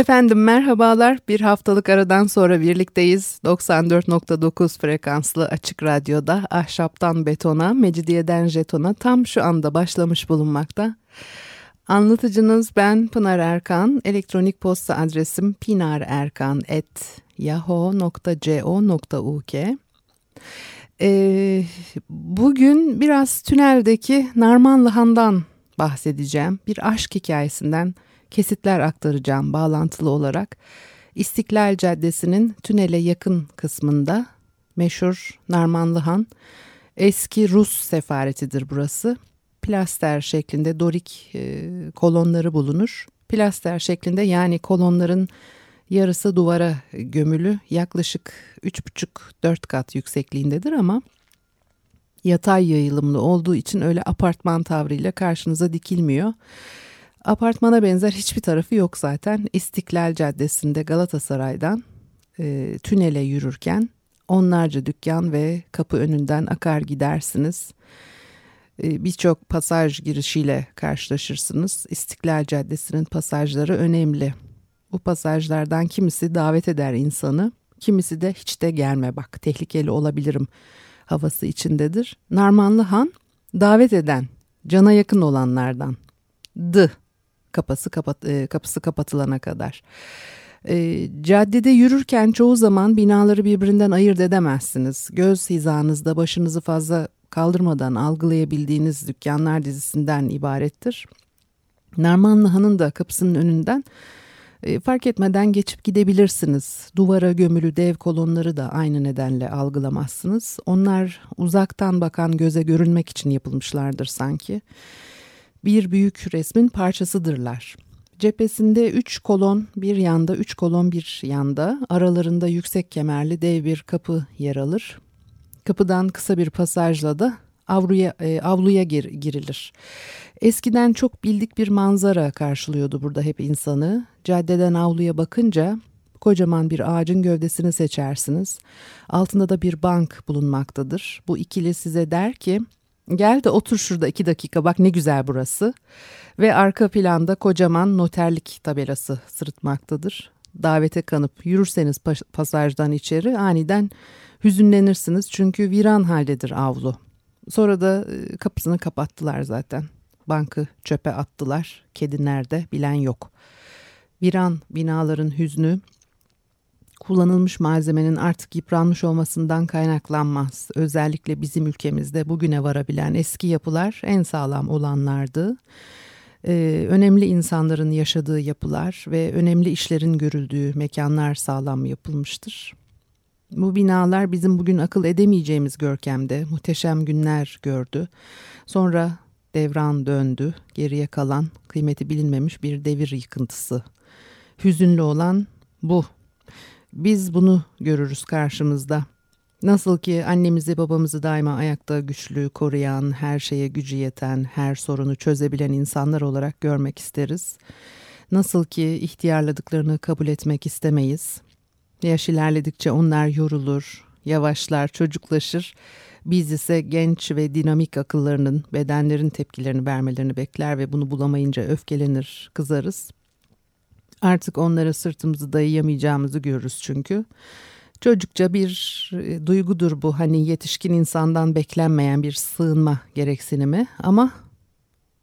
Efendim merhabalar. Bir haftalık aradan sonra birlikteyiz. 94.9 frekanslı açık radyoda ahşaptan betona, mecidiyeden jetona tam şu anda başlamış bulunmakta. Anlatıcınız ben Pınar Erkan. Elektronik posta adresim pinarerkan@yahoo.co.uk. Ee, bugün biraz tüneldeki Narmanlıhan'dan bahsedeceğim. Bir aşk hikayesinden kesitler aktaracağım bağlantılı olarak. İstiklal Caddesi'nin tünele yakın kısmında meşhur Narmanlıhan eski Rus sefaretidir burası. Plaster şeklinde dorik e, kolonları bulunur. Plaster şeklinde yani kolonların yarısı duvara gömülü yaklaşık 3,5-4 kat yüksekliğindedir ama yatay yayılımlı olduğu için öyle apartman tavrıyla karşınıza dikilmiyor. Apartmana benzer hiçbir tarafı yok zaten. İstiklal Caddesi'nde Galatasaray'dan e, tünele yürürken onlarca dükkan ve kapı önünden akar gidersiniz. E, Birçok pasaj girişiyle karşılaşırsınız. İstiklal Caddesi'nin pasajları önemli. Bu pasajlardan kimisi davet eder insanı, kimisi de hiç de gelme bak tehlikeli olabilirim havası içindedir. Narmanlı Han davet eden, cana yakın olanlardan. D kapısı kapat e, kapısı kapatılana kadar. E, caddede yürürken çoğu zaman binaları birbirinden ayırt edemezsiniz. Göz hizanızda başınızı fazla kaldırmadan algılayabildiğiniz dükkanlar dizisinden ibarettir. Narmanlı Han'ın da kapısının önünden e, fark etmeden geçip gidebilirsiniz. Duvara gömülü dev kolonları da aynı nedenle algılamazsınız. Onlar uzaktan bakan göze görünmek için yapılmışlardır sanki bir büyük resmin parçasıdırlar. Cephesinde üç kolon bir yanda, üç kolon bir yanda, aralarında yüksek kemerli dev bir kapı yer alır. Kapıdan kısa bir pasajla da avluya, e, avluya gir, girilir. Eskiden çok bildik bir manzara karşılıyordu burada hep insanı. Caddeden avluya bakınca kocaman bir ağacın gövdesini seçersiniz. Altında da bir bank bulunmaktadır. Bu ikili size der ki Gel de otur şurada iki dakika bak ne güzel burası. Ve arka planda kocaman noterlik tabelası sırıtmaktadır. Davete kanıp yürürseniz pasajdan içeri aniden hüzünlenirsiniz çünkü viran haldedir avlu. Sonra da e, kapısını kapattılar zaten. Bankı çöpe attılar. Kedi nerede bilen yok. Viran binaların hüznü kullanılmış malzemenin artık yıpranmış olmasından kaynaklanmaz. Özellikle bizim ülkemizde bugüne varabilen eski yapılar en sağlam olanlardı. Ee, önemli insanların yaşadığı yapılar ve önemli işlerin görüldüğü mekanlar sağlam yapılmıştır. Bu binalar bizim bugün akıl edemeyeceğimiz görkemde muhteşem günler gördü. Sonra devran döndü, geriye kalan kıymeti bilinmemiş bir devir yıkıntısı. Hüzünlü olan bu biz bunu görürüz karşımızda. Nasıl ki annemizi babamızı daima ayakta güçlü, koruyan, her şeye gücü yeten, her sorunu çözebilen insanlar olarak görmek isteriz. Nasıl ki ihtiyarladıklarını kabul etmek istemeyiz. Yaş ilerledikçe onlar yorulur, yavaşlar, çocuklaşır. Biz ise genç ve dinamik akıllarının bedenlerin tepkilerini vermelerini bekler ve bunu bulamayınca öfkelenir, kızarız. Artık onlara sırtımızı dayayamayacağımızı görürüz çünkü. Çocukça bir e, duygudur bu hani yetişkin insandan beklenmeyen bir sığınma gereksinimi ama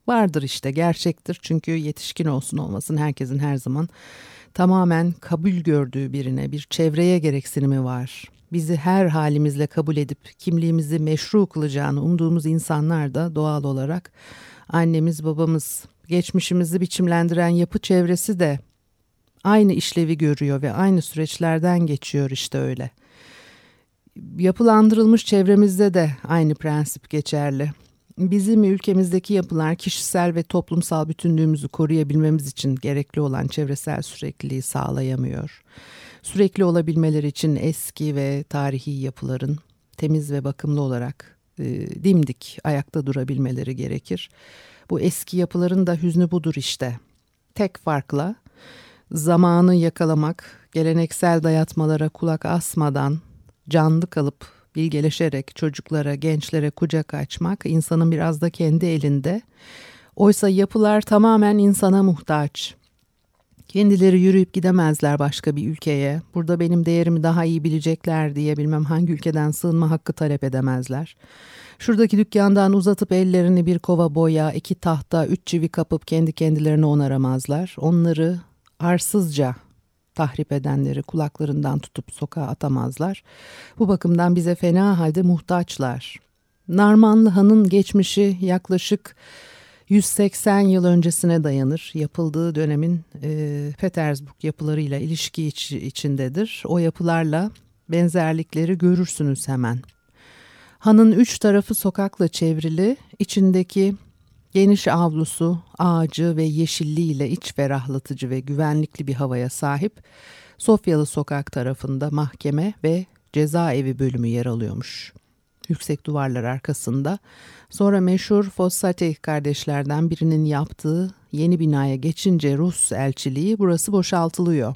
vardır işte gerçektir çünkü yetişkin olsun olmasın herkesin her zaman tamamen kabul gördüğü birine bir çevreye gereksinimi var. Bizi her halimizle kabul edip kimliğimizi meşru kılacağını umduğumuz insanlar da doğal olarak annemiz babamız geçmişimizi biçimlendiren yapı çevresi de aynı işlevi görüyor ve aynı süreçlerden geçiyor işte öyle. Yapılandırılmış çevremizde de aynı prensip geçerli. Bizim ülkemizdeki yapılar kişisel ve toplumsal bütünlüğümüzü koruyabilmemiz için gerekli olan çevresel sürekliliği sağlayamıyor. Sürekli olabilmeleri için eski ve tarihi yapıların temiz ve bakımlı olarak e, dimdik ayakta durabilmeleri gerekir. Bu eski yapıların da hüznü budur işte. Tek farkla zamanı yakalamak, geleneksel dayatmalara kulak asmadan canlı kalıp bilgeleşerek çocuklara, gençlere kucak açmak insanın biraz da kendi elinde. Oysa yapılar tamamen insana muhtaç. Kendileri yürüyüp gidemezler başka bir ülkeye. Burada benim değerimi daha iyi bilecekler diye bilmem hangi ülkeden sığınma hakkı talep edemezler. Şuradaki dükkandan uzatıp ellerini bir kova boya, iki tahta, üç çivi kapıp kendi kendilerine onaramazlar. Onları arsızca tahrip edenleri kulaklarından tutup sokağa atamazlar. Bu bakımdan bize fena halde muhtaçlar. Narmanlı Han'ın geçmişi yaklaşık 180 yıl öncesine dayanır. Yapıldığı dönemin e, Petersburg yapılarıyla ilişki iç, içindedir. O yapılarla benzerlikleri görürsünüz hemen. Hanın üç tarafı sokakla çevrili, içindeki geniş avlusu, ağacı ve yeşilliğiyle iç ferahlatıcı ve güvenlikli bir havaya sahip Sofyalı Sokak tarafında mahkeme ve cezaevi bölümü yer alıyormuş. Yüksek duvarlar arkasında. Sonra meşhur Fossati kardeşlerden birinin yaptığı yeni binaya geçince Rus elçiliği burası boşaltılıyor.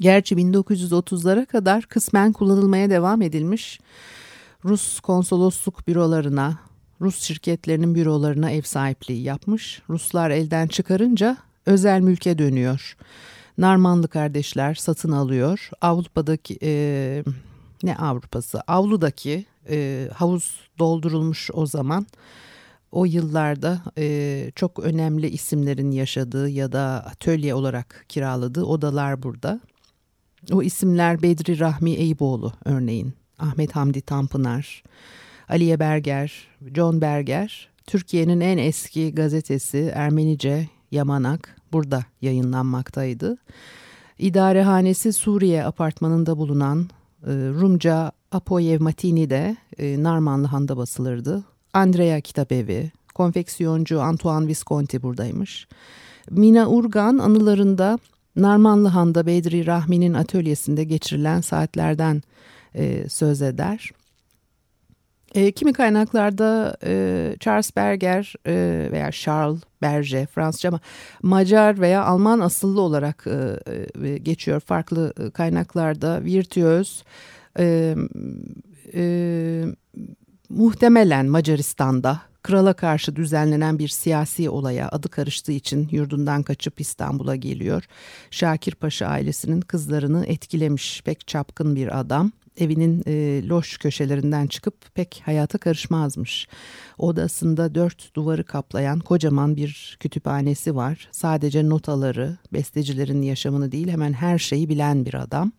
Gerçi 1930'lara kadar kısmen kullanılmaya devam edilmiş. Rus konsolosluk bürolarına, Rus şirketlerinin bürolarına ev sahipliği yapmış. Ruslar elden çıkarınca özel mülke dönüyor. Narmanlı kardeşler satın alıyor. Avrupa'daki e, ne Avrupa'sı? Avludaki e, havuz doldurulmuş o zaman. O yıllarda e, çok önemli isimlerin yaşadığı ya da atölye olarak kiraladığı odalar burada. O isimler Bedri Rahmi Eyüboğlu örneğin, Ahmet Hamdi Tanpınar, Aliye Berger, John Berger, Türkiye'nin en eski gazetesi Ermenice Yamanak burada yayınlanmaktaydı. İdarehanesi Suriye apartmanında bulunan e, Rumca Apoyev Matini de e, Narmanlı Han'da basılırdı. Andrea Kitabevi, konfeksiyoncu Antoine Visconti buradaymış. Mina Urgan anılarında Narmanlı Han'da Bedri Rahmi'nin atölyesinde geçirilen saatlerden e, söz eder. E, kimi kaynaklarda e, Charles Berger e, veya Charles Berger Fransızca ama Macar veya Alman asıllı olarak e, e, geçiyor farklı e, kaynaklarda virtüöz e, e, muhtemelen Macaristan'da krala karşı düzenlenen bir siyasi olaya adı karıştığı için yurdundan kaçıp İstanbul'a geliyor. Şakir Paşa ailesinin kızlarını etkilemiş pek çapkın bir adam evinin e, loş köşelerinden çıkıp pek hayata karışmazmış. Odasında dört duvarı kaplayan kocaman bir kütüphanesi var. Sadece notaları, bestecilerin yaşamını değil hemen her şeyi bilen bir adam.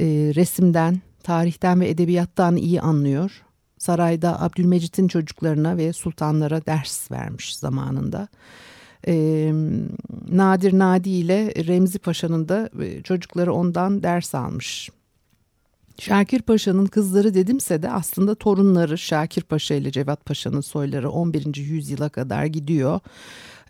E, resimden, tarihten ve edebiyattan iyi anlıyor. Sarayda Abdülmecit'in çocuklarına ve sultanlara ders vermiş zamanında. E, Nadir Nadi ile Remzi Paşa'nın da e, çocukları ondan ders almış. Şakir Paşa'nın kızları dedimse de aslında torunları Şakir Paşa ile Cevat Paşa'nın soyları 11. yüzyıla kadar gidiyor.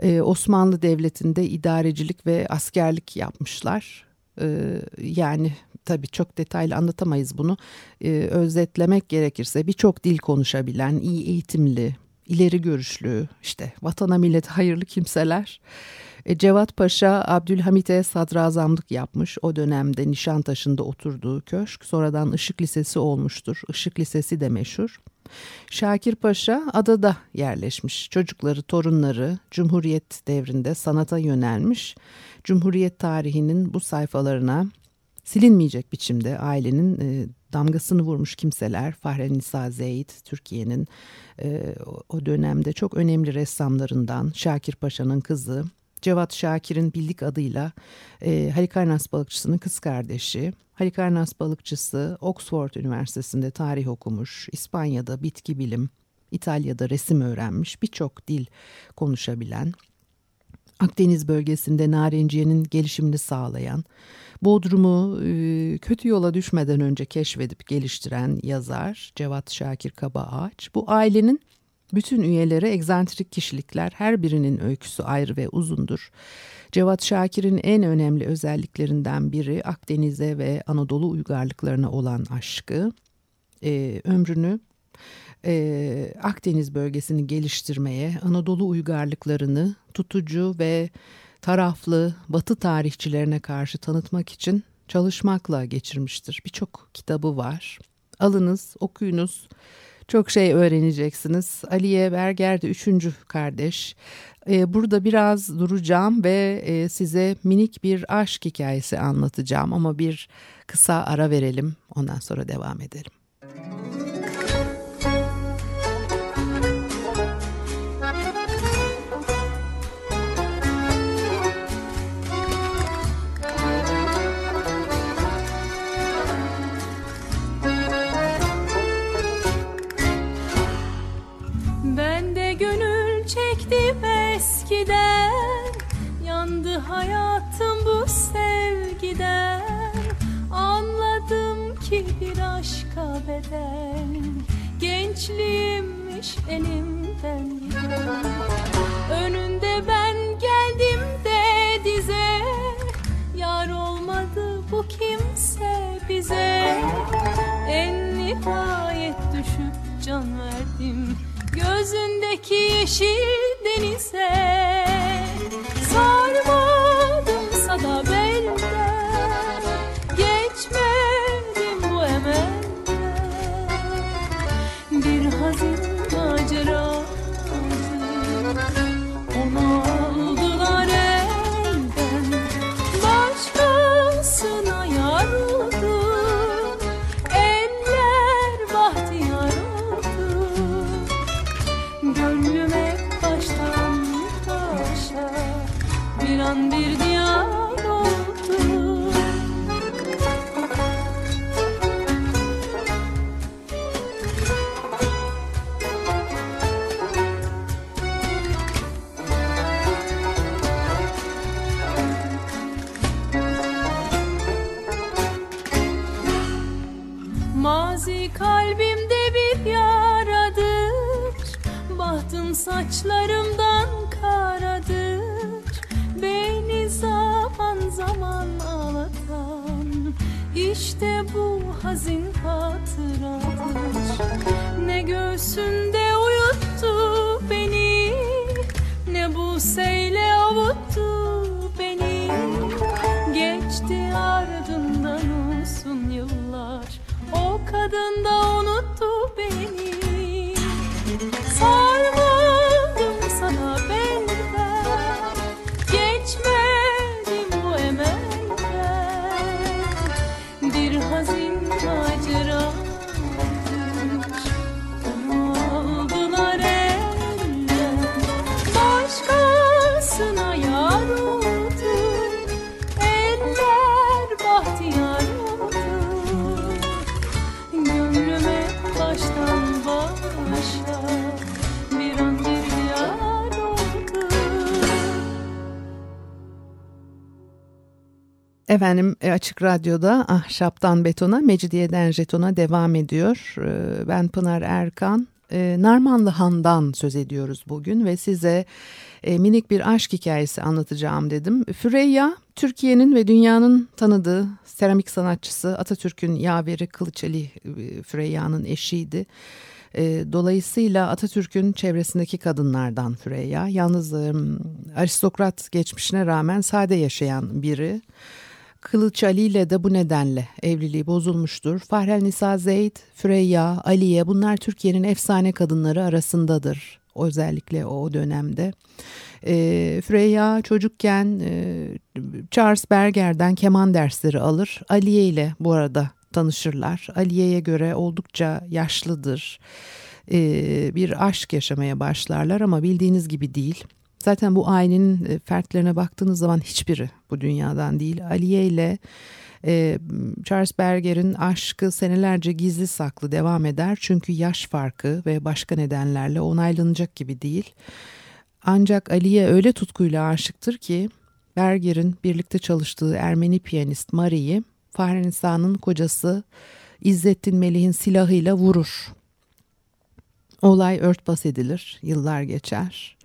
Ee, Osmanlı Devleti'nde idarecilik ve askerlik yapmışlar. Ee, yani tabii çok detaylı anlatamayız bunu. Ee, özetlemek gerekirse birçok dil konuşabilen, iyi eğitimli, ileri görüşlü, işte vatana millete hayırlı kimseler. E, Cevat Paşa Abdülhamit'e sadrazamlık yapmış. O dönemde Nişantaşı'nda oturduğu köşk sonradan Işık Lisesi olmuştur. Işık Lisesi de meşhur. Şakir Paşa adada yerleşmiş. Çocukları, torunları Cumhuriyet devrinde sanata yönelmiş. Cumhuriyet tarihinin bu sayfalarına silinmeyecek biçimde ailenin e, damgasını vurmuş kimseler. Fahrenisa Zeyd, Türkiye'nin e, o dönemde çok önemli ressamlarından Şakir Paşa'nın kızı. Cevat Şakir'in bildik adıyla e, Halikarnas balıkçısının kız kardeşi. Halikarnas balıkçısı Oxford Üniversitesi'nde tarih okumuş, İspanya'da bitki bilim, İtalya'da resim öğrenmiş, birçok dil konuşabilen, Akdeniz bölgesinde narenciyenin gelişimini sağlayan, Bodrum'u e, kötü yola düşmeden önce keşfedip geliştiren yazar Cevat Şakir Kaba Ağaç. Bu ailenin Bütün üyeleri egzantrik kişilikler, her birinin öyküsü ayrı ve uzundur. Cevat Şakir'in en önemli özelliklerinden biri Akdeniz'e ve Anadolu uygarlıklarına olan aşkı. Ee, ömrünü e, Akdeniz bölgesini geliştirmeye, Anadolu uygarlıklarını tutucu ve taraflı Batı tarihçilerine karşı tanıtmak için çalışmakla geçirmiştir. Birçok kitabı var. Alınız, okuyunuz. Çok şey öğreneceksiniz. Aliye Berger de üçüncü kardeş. Ee, burada biraz duracağım ve e, size minik bir aşk hikayesi anlatacağım ama bir kısa ara verelim. Ondan sonra devam edelim. eskiden bedel Gençliğimmiş elimden Bahtım saçlarımdan karadır. Beni zaman zaman ağlatan İşte bu hazin hatıradır. Ne göğsünde uyuttu beni Ne bu seyle avuttu beni. Geçti ardından uzun yıllar. O kadın da unuttu Efendim e, Açık Radyo'da Ahşaptan Betona, Mecidiyeden Jeton'a devam ediyor. E, Ben Pınar Erkan. E, Narmanlı Han'dan söz ediyoruz bugün ve size minik bir aşk hikayesi anlatacağım dedim. Füreyya, Türkiye'nin ve dünyanın tanıdığı seramik sanatçısı Atatürk'ün yaveri Kılıçeli e, Füreyya'nın eşiydi. Dolayısıyla Atatürk'ün çevresindeki kadınlardan Füreyya. Yalnız e, aristokrat geçmişine rağmen sade yaşayan biri. Kılıç Ali ile de bu nedenle evliliği bozulmuştur. Fahrel Nisa Zeyd, Füreyya, Aliye bunlar Türkiye'nin efsane kadınları arasındadır. Özellikle o dönemde. E, Füreyya çocukken e, Charles Berger'den keman dersleri alır. Aliye ile bu arada tanışırlar. Aliye'ye göre oldukça yaşlıdır. E, bir aşk yaşamaya başlarlar ama bildiğiniz gibi değil. Zaten bu ailenin e, fertlerine baktığınız zaman hiçbiri bu dünyadan değil. Aliye ile e, Charles Berger'in aşkı senelerce gizli saklı devam eder. Çünkü yaş farkı ve başka nedenlerle onaylanacak gibi değil. Ancak Aliye öyle tutkuyla aşıktır ki Berger'in birlikte çalıştığı Ermeni piyanist Marie'yi Fahrenisa'nın kocası İzzettin Melih'in silahıyla vurur. Olay örtbas edilir, yıllar geçer.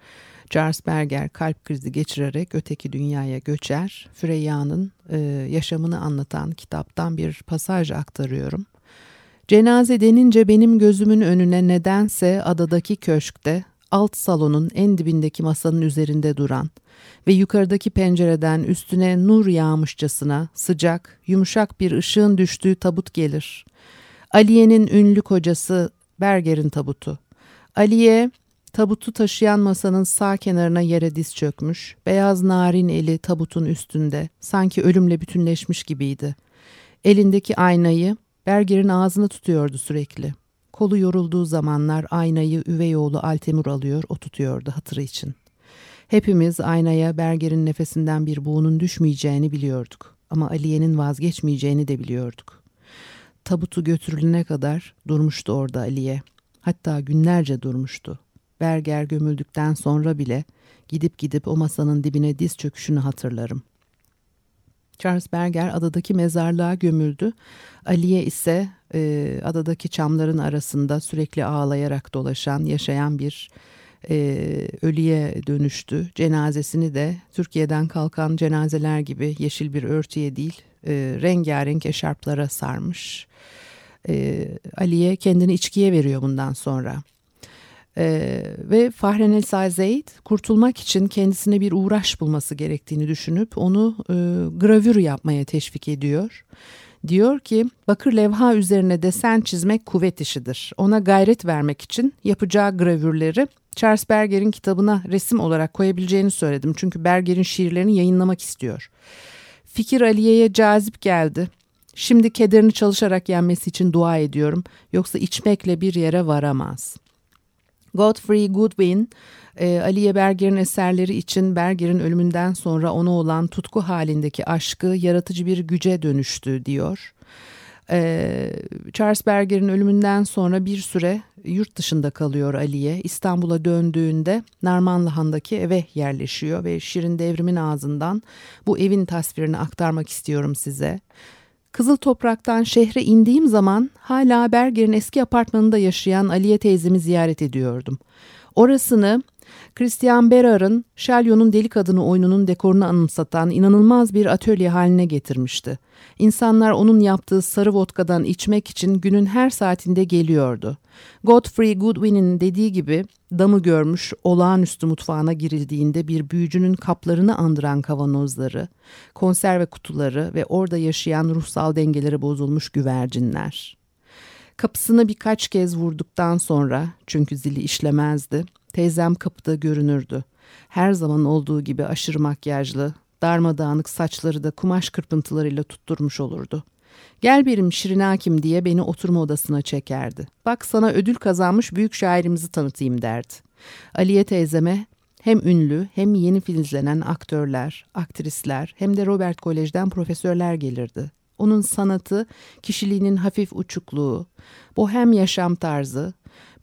Charles Berger kalp krizi geçirerek öteki dünyaya göçer. Freyya'nın e, yaşamını anlatan kitaptan bir pasaj aktarıyorum. Cenaze denince benim gözümün önüne nedense adadaki köşkte alt salonun en dibindeki masanın üzerinde duran ve yukarıdaki pencereden üstüne nur yağmışçasına sıcak, yumuşak bir ışığın düştüğü tabut gelir. Aliye'nin ünlü kocası Berger'in tabutu. Aliye tabutu taşıyan masanın sağ kenarına yere diz çökmüş, beyaz narin eli tabutun üstünde, sanki ölümle bütünleşmiş gibiydi. Elindeki aynayı Berger'in ağzını tutuyordu sürekli. Kolu yorulduğu zamanlar aynayı üvey oğlu Altemur alıyor, o tutuyordu hatırı için. Hepimiz aynaya Berger'in nefesinden bir buğunun düşmeyeceğini biliyorduk. Ama Aliye'nin vazgeçmeyeceğini de biliyorduk. Tabutu götürülene kadar durmuştu orada Aliye. Hatta günlerce durmuştu. Berger gömüldükten sonra bile gidip gidip o masanın dibine diz çöküşünü hatırlarım. Charles Berger adadaki mezarlığa gömüldü. Aliye ise e, adadaki çamların arasında sürekli ağlayarak dolaşan, yaşayan bir e, ölüye dönüştü. Cenazesini de Türkiye'den kalkan cenazeler gibi yeşil bir örtüye değil, e, rengarenk eşarplara sarmış. E, Aliye kendini içkiye veriyor bundan sonra. Ee, ve Fahrenel Sazeyd kurtulmak için kendisine bir uğraş bulması gerektiğini düşünüp onu e, gravür yapmaya teşvik ediyor. Diyor ki bakır levha üzerine desen çizmek kuvvet işidir. Ona gayret vermek için yapacağı gravürleri Charles Berger'in kitabına resim olarak koyabileceğini söyledim. Çünkü Berger'in şiirlerini yayınlamak istiyor. Fikir Aliye'ye cazip geldi. Şimdi kederini çalışarak yenmesi için dua ediyorum. Yoksa içmekle bir yere varamaz.'' Godfrey Goodwin, e, Aliye Berger'in eserleri için Berger'in ölümünden sonra ona olan tutku halindeki aşkı yaratıcı bir güce dönüştü diyor. E, Charles Berger'in ölümünden sonra bir süre yurt dışında kalıyor Aliye. İstanbul'a döndüğünde Narmanlıhan'daki eve yerleşiyor ve Şirin Devrim'in ağzından bu evin tasvirini aktarmak istiyorum size. Kızıl Toprak'tan şehre indiğim zaman hala Berger'in eski apartmanında yaşayan Aliye teyzemi ziyaret ediyordum. Orasını Christian Berar'ın Şelyon'un Deli Kadını oyununun dekorunu anımsatan inanılmaz bir atölye haline getirmişti. İnsanlar onun yaptığı sarı vodkadan içmek için günün her saatinde geliyordu. Godfrey Goodwin'in dediği gibi damı görmüş olağanüstü mutfağına girildiğinde bir büyücünün kaplarını andıran kavanozları, konserve kutuları ve orada yaşayan ruhsal dengeleri bozulmuş güvercinler. Kapısını birkaç kez vurduktan sonra çünkü zili işlemezdi, teyzem kapıda görünürdü. Her zaman olduğu gibi aşırı makyajlı, darmadağınık saçları da kumaş kırpıntılarıyla tutturmuş olurdu. Gel benim Şirin Hakim diye beni oturma odasına çekerdi. Bak sana ödül kazanmış büyük şairimizi tanıtayım derdi. Aliye teyzeme hem ünlü hem yeni filizlenen aktörler, aktrisler hem de Robert Kolej'den profesörler gelirdi. Onun sanatı, kişiliğinin hafif uçukluğu, bohem yaşam tarzı,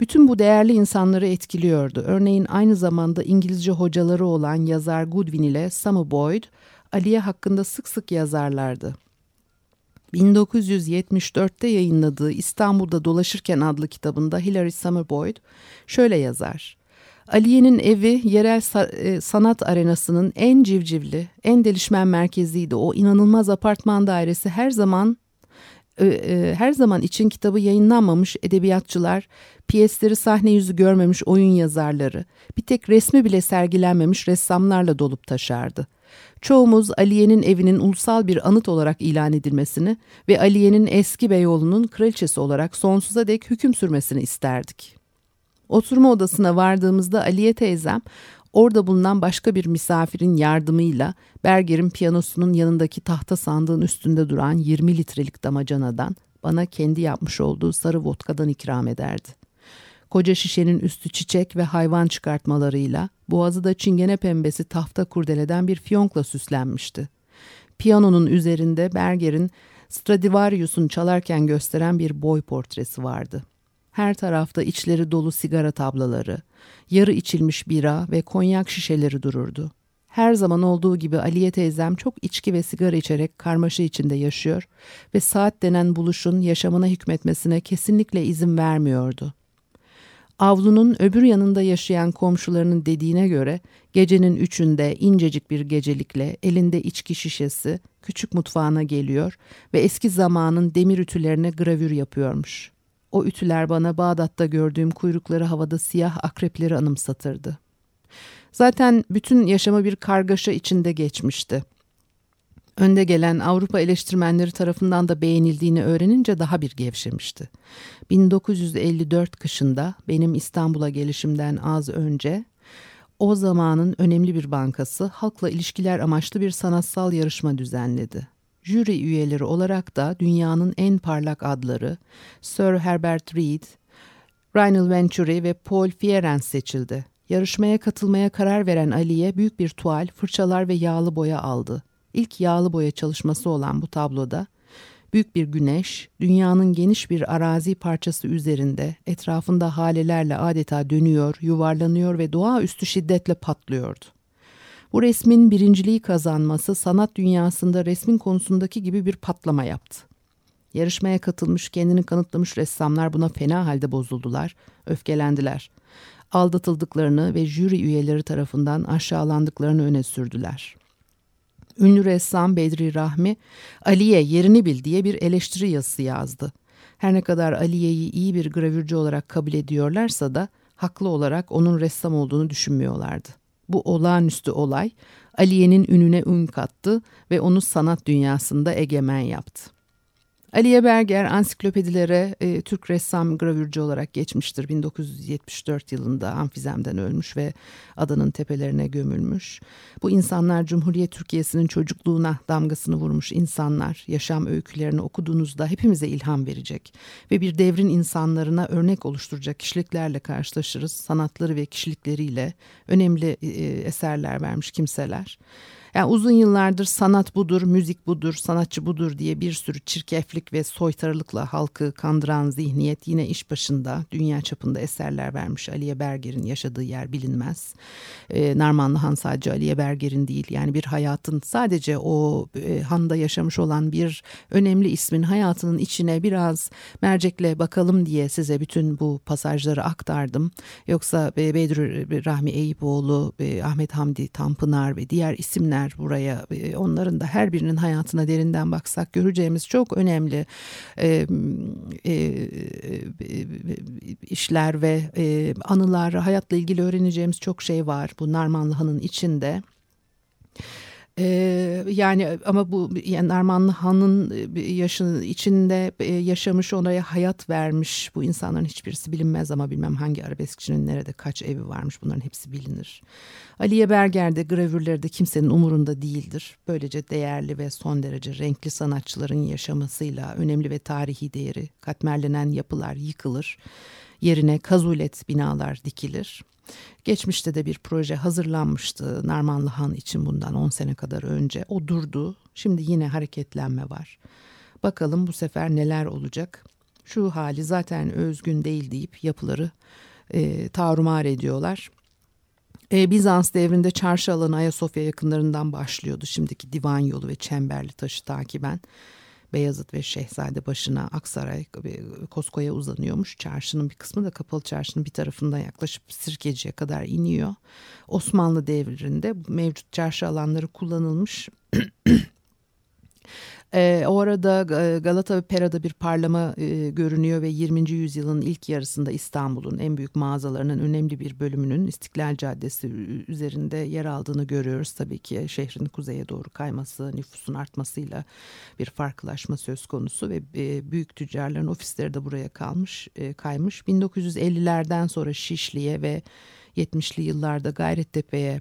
bütün bu değerli insanları etkiliyordu. Örneğin aynı zamanda İngilizce hocaları olan yazar Goodwin ile Samu Boyd, Aliye hakkında sık sık yazarlardı. 1974'te yayınladığı İstanbul'da Dolaşırken adlı kitabında Hilary Summerboyd şöyle yazar. Aliye'nin evi yerel e, sanat arenasının en civcivli, en delişmen merkeziydi. O inanılmaz apartman dairesi her zaman e, e, her zaman için kitabı yayınlanmamış edebiyatçılar, piyesleri sahne yüzü görmemiş oyun yazarları, bir tek resmi bile sergilenmemiş ressamlarla dolup taşardı. Çoğumuz Aliye'nin evinin ulusal bir anıt olarak ilan edilmesini ve Aliye'nin eski Beyoğlu'nun kraliçesi olarak sonsuza dek hüküm sürmesini isterdik. Oturma odasına vardığımızda Aliye teyzem orada bulunan başka bir misafirin yardımıyla Berger'in piyanosunun yanındaki tahta sandığın üstünde duran 20 litrelik damacanadan bana kendi yapmış olduğu sarı vodkadan ikram ederdi. Koca şişenin üstü çiçek ve hayvan çıkartmalarıyla, boğazı da çingene pembesi tafta kurdeleden bir fiyonkla süslenmişti. Piyanonun üzerinde Berger'in Stradivarius'un çalarken gösteren bir boy portresi vardı. Her tarafta içleri dolu sigara tablaları, yarı içilmiş bira ve konyak şişeleri dururdu. Her zaman olduğu gibi Aliye teyzem çok içki ve sigara içerek karmaşa içinde yaşıyor ve saat denen buluşun yaşamına hükmetmesine kesinlikle izin vermiyordu. Avlunun öbür yanında yaşayan komşularının dediğine göre gecenin üçünde incecik bir gecelikle elinde içki şişesi küçük mutfağına geliyor ve eski zamanın demir ütülerine gravür yapıyormuş. O ütüler bana Bağdat'ta gördüğüm kuyrukları havada siyah akrepleri anımsatırdı. Zaten bütün yaşamı bir kargaşa içinde geçmişti. Önde gelen Avrupa eleştirmenleri tarafından da beğenildiğini öğrenince daha bir gevşemişti. 1954 kışında benim İstanbul'a gelişimden az önce o zamanın önemli bir bankası halkla ilişkiler amaçlı bir sanatsal yarışma düzenledi. Jüri üyeleri olarak da dünyanın en parlak adları Sir Herbert Reed, Reinald Venturi ve Paul Fierens seçildi. Yarışmaya katılmaya karar veren Ali'ye büyük bir tuval, fırçalar ve yağlı boya aldı. İlk yağlı boya çalışması olan bu tabloda büyük bir güneş, dünyanın geniş bir arazi parçası üzerinde etrafında halelerle adeta dönüyor, yuvarlanıyor ve doğaüstü şiddetle patlıyordu. Bu resmin birinciliği kazanması sanat dünyasında resmin konusundaki gibi bir patlama yaptı. Yarışmaya katılmış, kendini kanıtlamış ressamlar buna fena halde bozuldular, öfkelendiler. Aldatıldıklarını ve jüri üyeleri tarafından aşağılandıklarını öne sürdüler. Ünlü ressam Bedri Rahmi, Aliye yerini bil diye bir eleştiri yazısı yazdı. Her ne kadar Aliye'yi iyi bir gravürcü olarak kabul ediyorlarsa da haklı olarak onun ressam olduğunu düşünmüyorlardı. Bu olağanüstü olay Aliye'nin ününe ün kattı ve onu sanat dünyasında egemen yaptı. Aliye Berger ansiklopedilere e, Türk ressam gravürcü olarak geçmiştir. 1974 yılında amfizemden ölmüş ve adanın tepelerine gömülmüş. Bu insanlar Cumhuriyet Türkiye'sinin çocukluğuna damgasını vurmuş insanlar. Yaşam öykülerini okuduğunuzda hepimize ilham verecek ve bir devrin insanlarına örnek oluşturacak kişiliklerle karşılaşırız. Sanatları ve kişilikleriyle önemli e, eserler vermiş kimseler. Yani uzun yıllardır sanat budur, müzik budur, sanatçı budur diye bir sürü çirkeflik ve soytarılıkla halkı kandıran zihniyet yine iş başında dünya çapında eserler vermiş. Aliye Berger'in yaşadığı yer bilinmez. E, Narmanlı Han sadece Aliye Berger'in değil yani bir hayatın sadece o e, handa yaşamış olan bir önemli ismin hayatının içine biraz mercekle bakalım diye size bütün bu pasajları aktardım. Yoksa e, Bedri Rahmi Eyüboğlu, e, Ahmet Hamdi Tanpınar ve diğer isimler buraya e, onların da her birinin hayatına derinden baksak göreceğimiz çok önemli e, e, işler ve e, anılar hayatla ilgili öğreneceğimiz çok şey var bu Narmanlı Han'ın içinde. Ee, yani ama bu yani Narmanlı Han'ın e, yaşının içinde e, yaşamış onaya hayat vermiş bu insanların hiçbirisi bilinmez ama bilmem hangi arabeskçinin nerede kaç evi varmış bunların hepsi bilinir. Aliye Berger'de gravürleri de kimsenin umurunda değildir. Böylece değerli ve son derece renkli sanatçıların yaşamasıyla önemli ve tarihi değeri katmerlenen yapılar yıkılır. Yerine kazulet binalar dikilir. Geçmişte de bir proje hazırlanmıştı Narmanlı Han için bundan 10 sene kadar önce. O durdu. Şimdi yine hareketlenme var. Bakalım bu sefer neler olacak. Şu hali zaten özgün değil deyip yapıları e, tarumar ediyorlar. E, Bizans devrinde çarşı alanı Ayasofya yakınlarından başlıyordu. Şimdiki divan yolu ve çemberli taşı takiben. Beyazıt ve Şehzade başına Aksaray Kosko'ya uzanıyormuş. Çarşının bir kısmı da kapalı çarşının bir tarafından yaklaşıp Sirkeci'ye kadar iniyor. Osmanlı devrinde mevcut çarşı alanları kullanılmış. E, o arada Galata ve Pera'da bir parlama e, görünüyor ve 20. yüzyılın ilk yarısında İstanbul'un en büyük mağazalarının önemli bir bölümünün İstiklal Caddesi üzerinde yer aldığını görüyoruz. Tabii ki şehrin kuzeye doğru kayması, nüfusun artmasıyla bir farklılaşma söz konusu ve e, büyük tüccarların ofisleri de buraya kalmış, e, kaymış. 1950'lerden sonra Şişli'ye ve 70'li yıllarda Gayrettepe'ye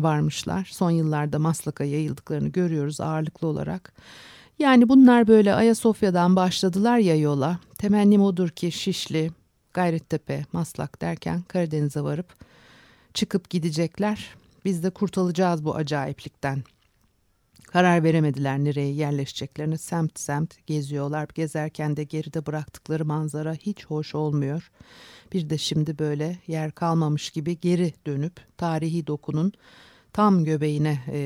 varmışlar. Son yıllarda Maslak'a yayıldıklarını görüyoruz ağırlıklı olarak. Yani bunlar böyle Ayasofya'dan başladılar ya yola. Temennim odur ki Şişli, Gayrettepe, Maslak derken Karadeniz'e varıp çıkıp gidecekler. Biz de kurtulacağız bu acayiplikten. Karar veremediler nereye yerleşeceklerini. Semt semt geziyorlar. Gezerken de geride bıraktıkları manzara hiç hoş olmuyor. Bir de şimdi böyle yer kalmamış gibi geri dönüp tarihi dokunun tam göbeğine e,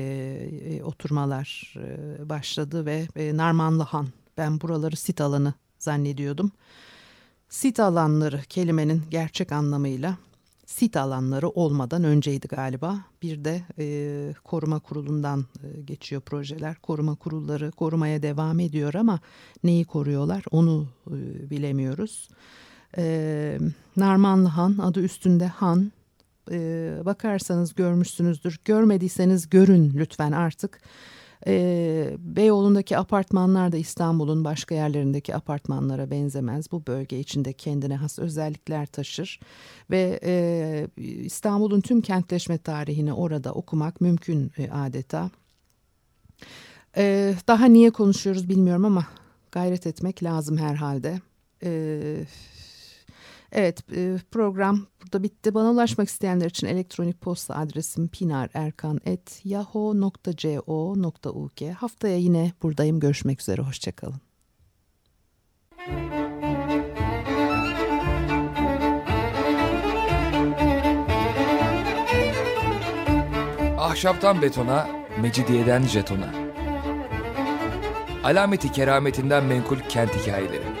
e, oturmalar e, başladı ve e, Narmanlı Han ben buraları sit alanı zannediyordum. sit alanları kelimenin gerçek anlamıyla sit alanları olmadan önceydi galiba. Bir de e, koruma kurulundan e, geçiyor projeler. Koruma kurulları korumaya devam ediyor ama neyi koruyorlar onu e, bilemiyoruz. E, Narmanlı Han adı üstünde Han. E, bakarsanız görmüşsünüzdür. Görmediyseniz görün lütfen artık. E, Beyoğlu'ndaki apartmanlar da İstanbul'un başka yerlerindeki apartmanlara benzemez. Bu bölge içinde kendine has özellikler taşır ve e, İstanbul'un tüm kentleşme tarihini orada okumak mümkün e, adeta. E, daha niye konuşuyoruz bilmiyorum ama gayret etmek lazım herhalde. Evet. Evet program burada bitti. Bana ulaşmak isteyenler için elektronik posta adresim pinarerkan.yahoo.co.uk Haftaya yine buradayım. Görüşmek üzere. Hoşçakalın. Ahşaptan betona, mecidiyeden jetona. Alameti kerametinden menkul kent hikayeleri.